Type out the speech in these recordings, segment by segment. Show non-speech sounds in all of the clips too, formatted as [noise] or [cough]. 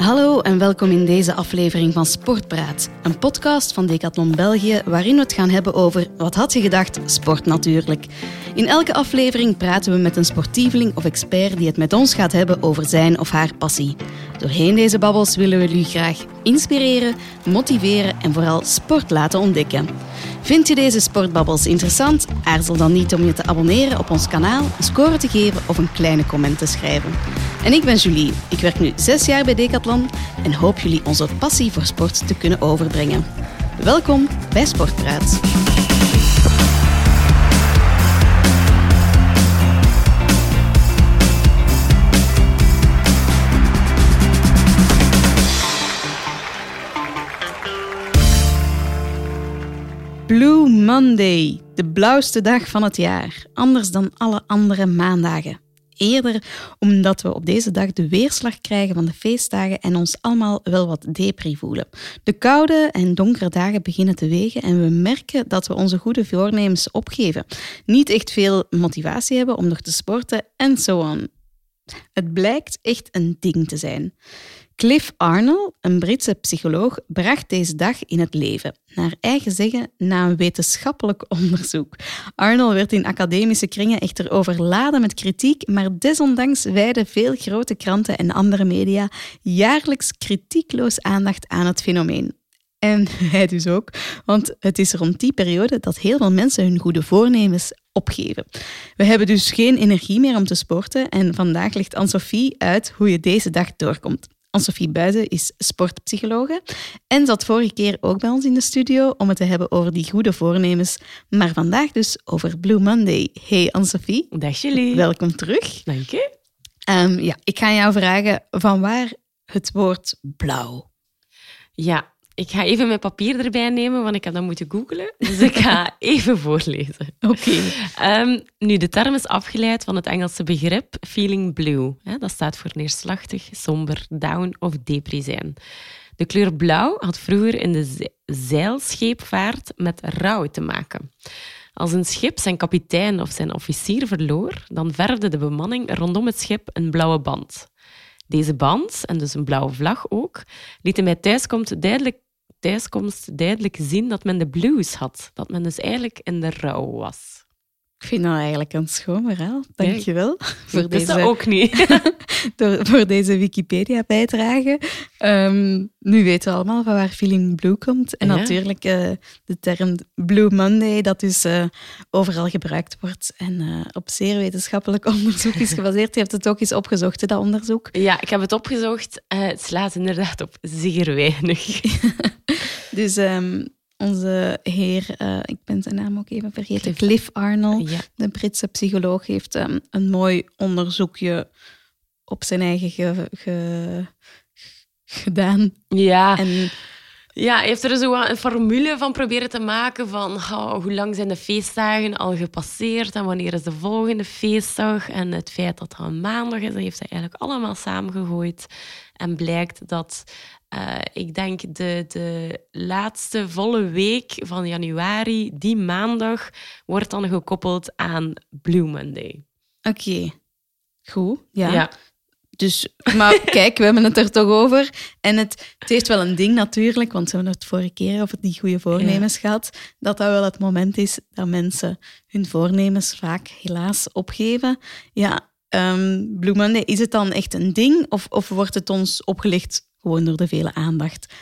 Hallo en welkom in deze aflevering van Sportpraat, een podcast van Decathlon België waarin we het gaan hebben over wat had je gedacht, sport natuurlijk. In elke aflevering praten we met een sportieveling of expert die het met ons gaat hebben over zijn of haar passie. Doorheen deze babbels willen we jullie graag inspireren, motiveren en vooral sport laten ontdekken. Vind je deze sportbabbels interessant? Aarzel dan niet om je te abonneren op ons kanaal, een score te geven of een kleine comment te schrijven. En ik ben Julie. Ik werk nu zes jaar bij Decathlon en hoop jullie onze passie voor sport te kunnen overbrengen. Welkom bij Sportpraat. Blue Monday, de blauwste dag van het jaar, anders dan alle andere maandagen. Eerder omdat we op deze dag de weerslag krijgen van de feestdagen en ons allemaal wel wat depri voelen. De koude en donkere dagen beginnen te wegen en we merken dat we onze goede voornemens opgeven. Niet echt veel motivatie hebben om nog te sporten en zo. Het blijkt echt een ding te zijn. Cliff Arnold, een Britse psycholoog, bracht deze dag in het leven. Naar eigen zeggen na een wetenschappelijk [laughs] onderzoek. Arnold werd in academische kringen echter overladen met kritiek, maar desondanks wijden veel grote kranten en andere media jaarlijks kritiekloos aandacht aan het fenomeen. En [laughs] hij dus ook, want het is rond die periode dat heel veel mensen hun goede voornemens opgeven. We hebben dus geen energie meer om te sporten en vandaag legt Anne-Sophie uit hoe je deze dag doorkomt. Anne-Sophie Buizen is sportpsychologe en zat vorige keer ook bij ons in de studio om het te hebben over die goede voornemens, maar vandaag dus over Blue Monday. Hey Anne-Sophie. Dag jullie. Welkom terug. Dank je. Um, ja, ik ga jou vragen van waar het woord blauw? Ja, ik ga even mijn papier erbij nemen, want ik heb dat moeten googlen. Dus ik ga [laughs] even voorlezen. Oké. Um, nu, de term is afgeleid van het Engelse begrip feeling blue. Dat staat voor neerslachtig, somber, down of depri zijn. De kleur blauw had vroeger in de zeilscheepvaart met rouw te maken. Als een schip zijn kapitein of zijn officier verloor, dan verfde de bemanning rondom het schip een blauwe band. Deze band, en dus een blauwe vlag ook, lieten mij thuiskomst duidelijk, thuiskomst duidelijk zien dat men de blues had. Dat men dus eigenlijk in de rouw was. Ik vind dat eigenlijk een schoon verhaal. Dank je wel. [laughs] Voor deze, dat ook niet. [laughs] door, voor deze Wikipedia-bijdrage. Um, nu weten we allemaal van waar Feeling Blue komt. En natuurlijk uh, de term Blue Monday, dat dus uh, overal gebruikt wordt en uh, op zeer wetenschappelijk [laughs] onderzoek is gebaseerd. Je hebt het ook eens opgezocht, dat onderzoek? Ja, ik heb het opgezocht. het slaat inderdaad op zeer weinig. dus... Um, onze heer, uh, ik ben zijn naam ook even vergeten, Cliff Arnold, de Britse psycholoog, heeft um, een mooi onderzoekje op zijn eigen ge, ge, gedaan. Ja. En, ja, heeft er zo een formule van proberen te maken van oh, hoe lang zijn de feestdagen al gepasseerd en wanneer is de volgende feestdag. En het feit dat het een maandag is, dat heeft hij eigenlijk allemaal samengegooid. En blijkt dat uh, ik denk de, de laatste volle week van januari, die maandag, wordt dan gekoppeld aan Blue Monday. Oké, goed. Ja. ja. Dus, maar [laughs] kijk, we hebben het er toch over. En het, het heeft wel een ding natuurlijk, want we hebben het vorige keer over die goede voornemens gehad, dat dat wel het moment is dat mensen hun voornemens vaak helaas opgeven. Ja, um, Blue Monday, is het dan echt een ding of, of wordt het ons opgelegd gewoon door de vele aandacht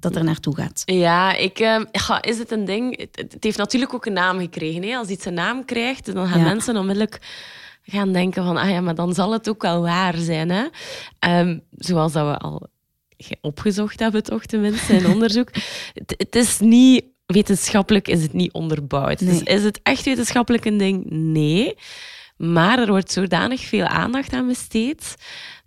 dat er naartoe gaat. Ja, ik, ja, is het een ding? Het, heeft natuurlijk ook een naam gekregen. Hè? Als iets een naam krijgt, dan gaan mensen onmiddellijk gaan denken van, ah ja, maar dan zal het ook wel waar zijn. Hè? Um, zoals dat we al opgezocht hebben, toch tenminste, in [laughs] onderzoek. het, is niet, wetenschappelijk is het niet onderbouwd. Nee. Dus is het echt wetenschappelijk een ding? Nee. Maar er wordt zodanig veel aandacht aan besteed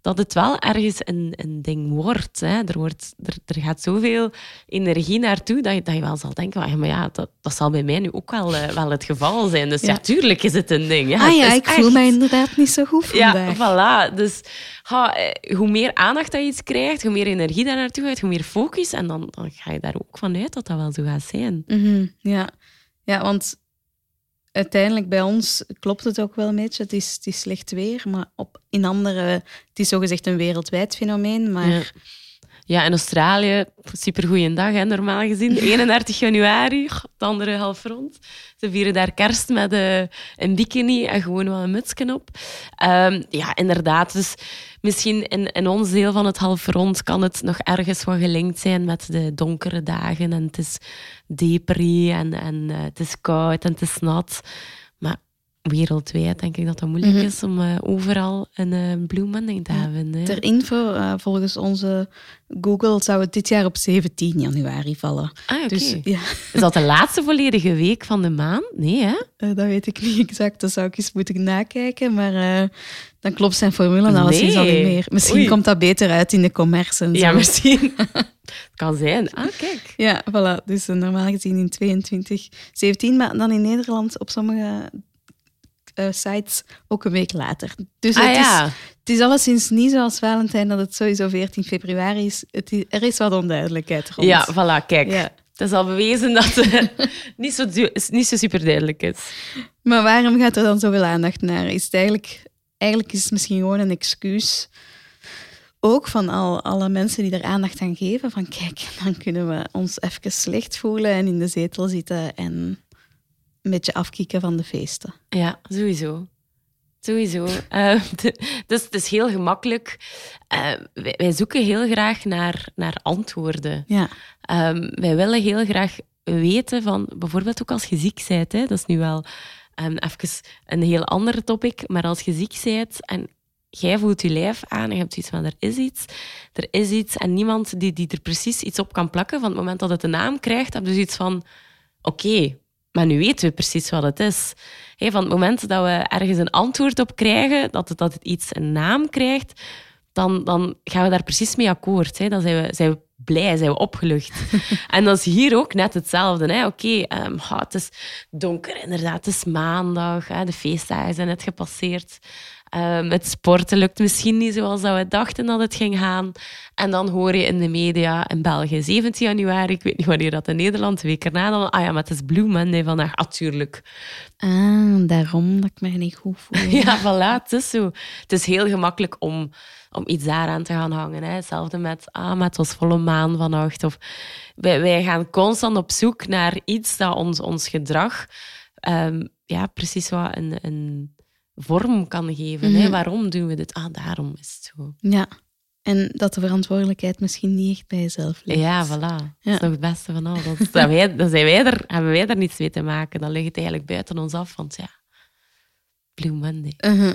dat het wel ergens een, een ding wordt. Hè. Er, wordt er, er gaat zoveel energie naartoe dat je, dat je wel zal denken, maar ja, dat, dat zal bij mij nu ook wel, uh, wel het geval zijn. Dus ja. tuurlijk is het een ding. Ja, ah ja, ik voel mij inderdaad niet zo goed vandaag. Ja, voilà. Dus ha, eh, hoe meer aandacht dat je iets krijgt, hoe meer energie daar naartoe gaat, hoe meer focus. En dan, dan ga je daar ook vanuit dat dat wel zo gaat zijn. Mm -hmm. ja. ja, want uiteindelijk bij ons klopt het ook wel een beetje. Het is, het slecht weer, maar op, in andere... Het is zogezegd een wereldwijd fenomeen, maar in Australië, supergoeie dag, hè, normaal gezien. 31 januari, de andere half rond. Ze vieren daar kerst met uh, een bikini en gewoon wel een mutsje op. Um, ja, inderdaad. Dus misschien in, in ons deel van het half rond kan het nog ergens wat gelinkt zijn met de donkere dagen. En het is depri en, en uh, het is koud en het is nat. Wereldwijd denk ik dat het moeilijk mhm. is om uh, overal een uh, Blue Monday te hebben. Hè. Ter info, uh, volgens onze Google zou het dit jaar op 17 januari vallen. Ah, oké. Dus, ja. Is dat de laatste volledige week van de maand? Nee, hè? dat weet ik niet exact. Dat zou ik eens moeten nakijken. Maar dan klopt zijn formule dan nee. al niet meer. Misschien komt dat beter uit in de commerce en zo. Ja, misschien. [laughs] kan zijn. Ah, kijk. Ja, voilà. Dus normaal gezien in 22, 17, maar dan in Nederland op sommige uh, sites ook een week later. Dus ah, het, ja. is, het is alleszins niet zoals Valentijn dat het sowieso 14 februari is. Het is er is wat onduidelijkheid rond. Ja, voilà, kijk. Ja. Het is al bewezen dat het [laughs] niet, zo, niet zo super duidelijk is. Maar waarom gaat er dan zoveel aandacht naar? Is het eigenlijk, eigenlijk is het misschien gewoon een excuus ook van al, alle mensen die er aandacht aan geven. Van kijk, dan kunnen we ons even slecht voelen en in de zetel zitten en een beetje afkicken van de feesten. Ja, sowieso. Sowieso. [laughs] Uh, dus het is heel gemakkelijk. Uh, wij, zoeken heel graag naar, naar antwoorden. Ja. Um, wij willen heel graag weten van, bijvoorbeeld ook als je ziek bent, hè, dat is nu wel um, even een heel ander topic, maar als je ziek bent en jij voelt je lijf aan en je hebt iets van er is iets, er is iets en niemand die, die er precies iets op kan plakken, van het moment dat het een naam krijgt, heb je dus iets van, oké, maar nu weten we precies wat het is. van het moment dat we ergens een antwoord op krijgen, dat het, dat het iets een naam krijgt, dan, dan gaan we daar precies mee akkoord. Dan zijn we, zijn we blij, zijn we opgelucht. [laughs] en dat is hier ook net hetzelfde. Oké, okay, um, het is donker inderdaad, het is maandag, hè, de feestdagen zijn net gepasseerd. Um, het sporten lukt misschien niet zoals dat we dachten dat het ging gaan. En dan hoor je in de media in België 17 januari, ik weet niet wanneer dat in Nederland, twee keer na, dan, ah ja, maar het is Blue Monday vandaag, natuurlijk. Ah, daarom dat ik me niet goed voel. [laughs] ja, voilà, het is zo. Het is heel gemakkelijk om, om iets daaraan te gaan hangen. Hè. Hetzelfde met, ah, maar het was volle maan vannacht. Of, wij, wij gaan constant op zoek naar iets dat ons, ons gedrag um, ja, precies wat een, een vorm kan geven. hè? Mhm. Waarom doen we dit? Ah, daarom is het zo. Ja. En dat de verantwoordelijkheid misschien niet echt bij jezelf ligt. Ja, voilà. Dat is nog het beste van alles. Dan, wij, dan zijn wij er, hebben wij er niets mee te maken. Dan ligt het eigenlijk buiten ons af. Want ja, Blue Monday. Uh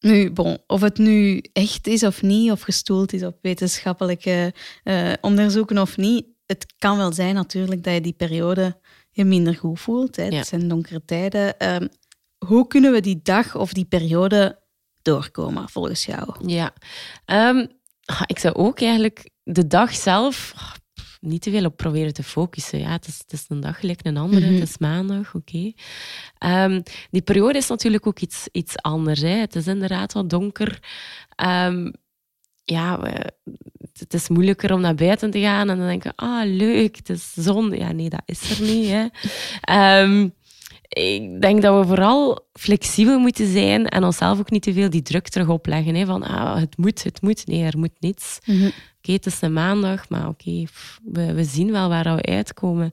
Nu, bon, of het nu echt is of niet, of gestoeld is op wetenschappelijke uh, onderzoeken of niet, het kan wel zijn natuurlijk dat je die periode je minder goed voelt. Hè. Het zijn donkere tijden. Ehm, hoe kunnen we die dag of die periode doorkomen, volgens jou? Ja, um, ik zou ook eigenlijk de dag zelf niet te veel op proberen te focussen. Ja, het, is, het is een dag gelijk een andere, mhm. het is maandag, oké. Ehm, die periode is natuurlijk ook iets, iets anders. Hè. Het is inderdaad wat donker. Um, ja, het is moeilijker om naar buiten te gaan en dan denken, ah, leuk, het is zon. Ja, nee, dat is er niet. Hè. Um, ik denk dat we vooral flexibel moeten zijn en onszelf ook niet te veel die druk terug opleggen. Hè, van ah, het moet, het moet. Nee, er moet niets. Mm Oké, het is een maandag, maar oké, we, we zien wel waar we uitkomen.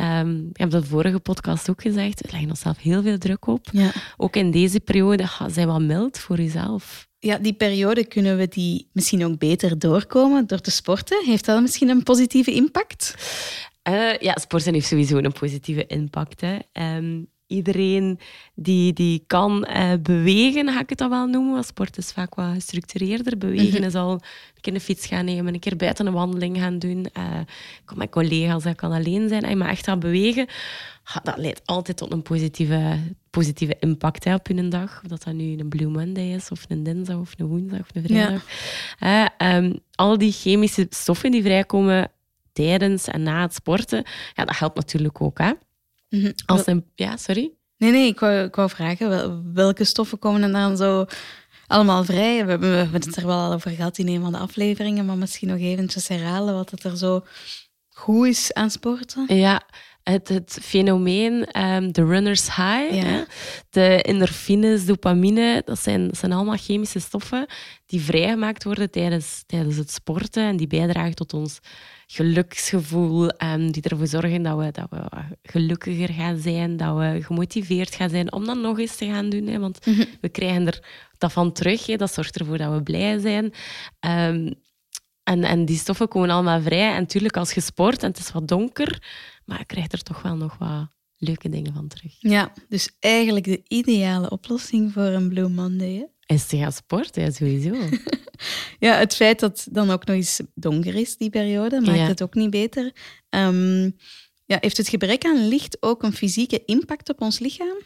Um, ik heb dat vorige podcast ook gezegd. We leggen onszelf heel veel druk op. Ja. Ook in deze periode, zijn wat mild voor jezelf. Ja, die periode kunnen we die misschien ook beter doorkomen door te sporten. Heeft dat misschien een positieve impact? Ja, sporten heeft sowieso een positieve impact. Hè. Um, iedereen die, die kan uh, bewegen, ga ik het dan wel noemen. Want sport is vaak wat gestructureerder. Bewegen mhm. is al een keer een fiets gaan nemen, een keer buiten een wandeling gaan doen. Uh, ik kan met collega's, dat kan alleen zijn. Maar echt gaan bewegen, dat leidt altijd tot een positieve, positieve impact hè, op je dag. Of dat dat nu een Blue Monday is, of een dinsdag, of een woensdag, of een vrijdag. Ja. Um, al die chemische stoffen die vrijkomen tijdens en na het sporten, ja, dat helpt natuurlijk ook. Hè? Mhm. Als een, ja, sorry? Nee, nee, ik wou, ik wou vragen, welke stoffen komen er dan zo allemaal vrij? We hebben, we hebben het er wel al over gehad in een van de afleveringen, maar misschien nog eventjes herhalen wat het er zo goed is aan sporten. Ja, het, het fenomeen um, de runner's high. Hè? De endorfines, dopamine, dat zijn, dat zijn allemaal chemische stoffen die vrijgemaakt worden tijdens, tijdens het sporten en die bijdragen tot ons geluksgevoel, um, die ervoor zorgen dat we, dat we gelukkiger gaan zijn, dat we gemotiveerd gaan zijn om dat nog eens te gaan doen. Hè? Want mhm. we krijgen er dat van terug. Hè? Dat zorgt ervoor dat we blij zijn. Um, en, en die stoffen komen allemaal vrij. En natuurlijk, als je sport en het is wat donker, maar je krijgt er toch wel nog wat leuke dingen van terug. Ja, dus eigenlijk de ideale oplossing voor een Blue Monday. Is te gaan sporten, ja, sowieso. [laughs] ja, het feit dat het dan ook nog eens donker is, die periode, maakt het ook niet beter. Ehm, ja, heeft het gebrek aan licht ook een fysieke impact op ons lichaam?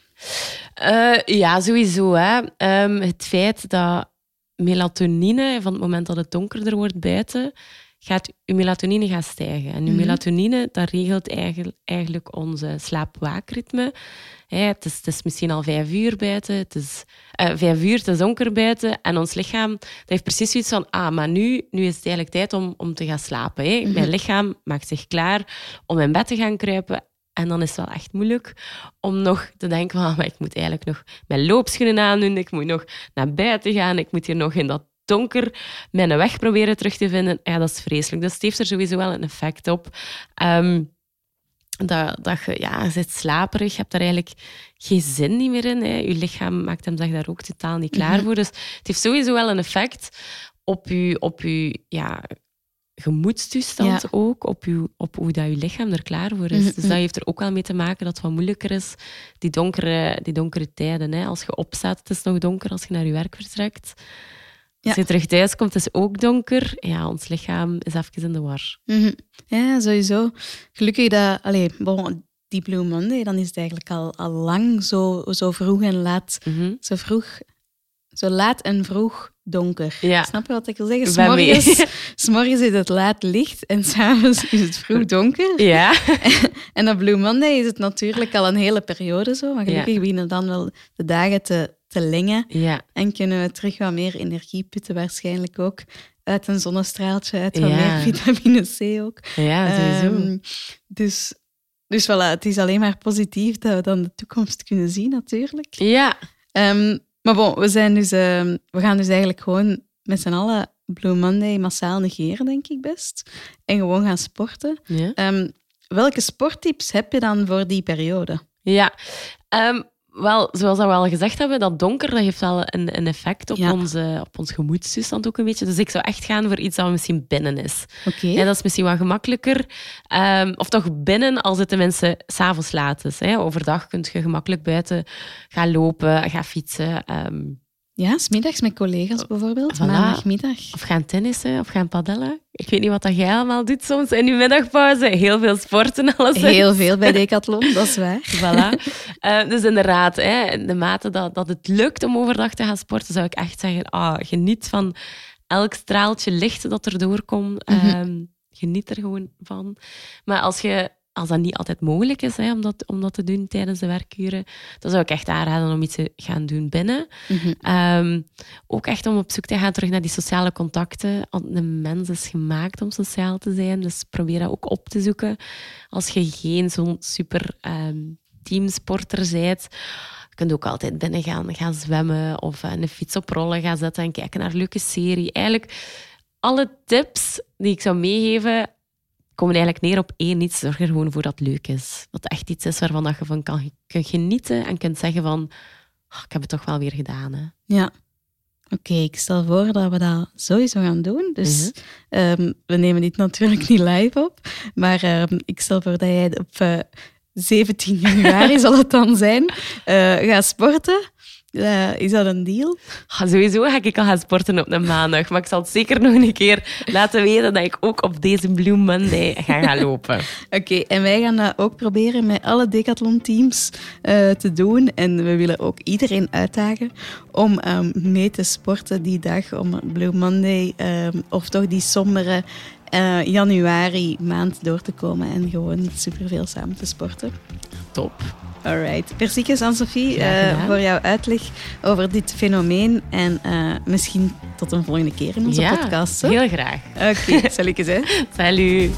Uh, ja, sowieso. Hè. Um, het feit dat melatonine, van het moment dat het donkerder wordt buiten, gaat je melatonine gaan stijgen. En mhm. melatonine, dat regelt eigenlijk, eigenlijk onze slaap-waakritme. het, is, het is misschien al vijf uur buiten, het is uh, vijf uur, het is donker buiten. En ons lichaam dat heeft precies zoiets van, ah, maar nu, nu is het eigenlijk tijd om, om te gaan slapen. Hè. Mhm. Mijn lichaam maakt zich klaar om in bed te gaan kruipen. En dan is het wel echt moeilijk om nog te denken van, maar ik moet eigenlijk nog mijn loopschoenen aandoen, ik moet nog naar buiten gaan, ik moet hier nog in dat donker mijn weg proberen terug te vinden. Ja, dat is vreselijk. Dus het heeft er sowieso wel een effect op. Ehm, dat, dat je, ja, je zit slaperig, je hebt daar eigenlijk geen zin niet meer in. Hè. Je lichaam maakt hem zich daar ook totaal niet klaar mhm. voor. Dus het heeft sowieso wel een effect op je, op je ja, gemoedstoestand ook, op, je, op hoe dat je lichaam er klaar voor is. Mhm, dus dat mhm. heeft er ook wel mee te maken dat het wat moeilijker is, die donkere, die donkere tijden. Hè. Als je opstaat, het is nog donker als je naar je werk vertrekt. Als je terug thuis komt, is het ook donker. Ja, ons lichaam is even in de war. Mhm. Ja, sowieso. Gelukkig dat... Allez, bon, die Blue Monday, dan is het eigenlijk al, al lang zo, zo vroeg en laat. Zo vroeg... Zo laat en vroeg donker. Ja. Snap je wat ik wil zeggen? [laughs] S'morgens, is het laat licht en s'avonds is het vroeg donker. Ja. [laughs] En, op Blue Monday is het natuurlijk al een hele periode zo. Maar gelukkig ja. beginnen dan wel de dagen te, te lengen. Ja. En kunnen we terug wat meer energie putten waarschijnlijk ook. Uit een zonnestraaltje, uit wat meer vitamine C ook. Ja, sowieso. Um, dus, dus voilà, het is alleen maar positief dat we dan de toekomst kunnen zien natuurlijk. Ja. Um, maar bon, we, zijn dus, ehm, we gaan dus eigenlijk gewoon met z'n allen Blue Monday massaal negeren, denk ik best. En gewoon gaan sporten. Ehm, welke sporttips heb je dan voor die periode? Ja, um, wel, zoals we al gezegd hebben, dat donker dat heeft wel een, een effect op, onze, op ons gemoedstoestand ook een beetje. Dus ik zou echt gaan voor iets dat misschien binnen is. Oké. Okay. dat is misschien wat gemakkelijker. Um, of toch binnen als het de mensen s'avonds laat is. Hè. Overdag kun je gemakkelijk buiten gaan lopen, gaan fietsen. Um, ja, smiddags met collega's bijvoorbeeld, voilà. maandagmiddag. Of gaan tennissen of gaan padellen. Ik weet niet wat dat jij allemaal doet soms in je middagpauze. Heel veel sporten, alles. Heel veel bij Decathlon, [laughs] dat is waar. Voilà. Uh, dus inderdaad, hè, de mate dat, dat het lukt om overdag te gaan sporten, zou ik echt zeggen, ah, geniet van elk straaltje licht dat er doorkomt. Mm geniet er gewoon van. Maar als je als dat niet altijd mogelijk is hè, om, dat, om dat te doen tijdens de werkuren, dan zou ik echt aanraden om iets te gaan doen binnen. Mhm. Ehm, ook echt om op zoek te gaan terug naar die sociale contacten. Want de mens is gemaakt om sociaal te zijn, dus probeer dat ook op te zoeken. Als je geen zo'n super um, teamsporter bent, je kunt ook altijd binnen gaan, gaan zwemmen of een fiets op rollen gaan zetten en kijken naar een leuke serie. Eigenlijk alle tips die ik zou meegeven, komen eigenlijk neer op één iets. Zorg er gewoon voor dat het leuk is. Dat het echt iets is waarvan dat je van kan, kunt genieten en kunt zeggen van oh, ik heb het toch wel weer gedaan. Hè. Ja. Oké, ik stel voor dat we dat sowieso gaan doen. Dus mhm. ehm, we nemen dit natuurlijk niet live op. Maar ehm, ik stel voor dat jij op uh, eh, 17 [laughs] januari, zal het dan zijn, uh, gaat sporten. Uh, is dat een deal? sowieso ga ik al gaan sporten op een maandag. Maar ik zal het zeker nog een keer laten weten dat ik ook op deze Blue Monday ga gaan lopen. [laughs] Oké, en wij gaan dat ook proberen met alle Decathlon-teams uh, te doen. En we willen ook iedereen uitdagen om um, mee te sporten die dag, om Blue Monday, um, of toch die sombere uh, januari maand door te komen en gewoon superveel samen te sporten. Top. Alright. Persiekjes aan Sophie uh, voor jouw uitleg over dit fenomeen. En uh, misschien tot een volgende keer in onze ja, podcast. Heel graag. Oké, okay, [laughs] salut. Salut.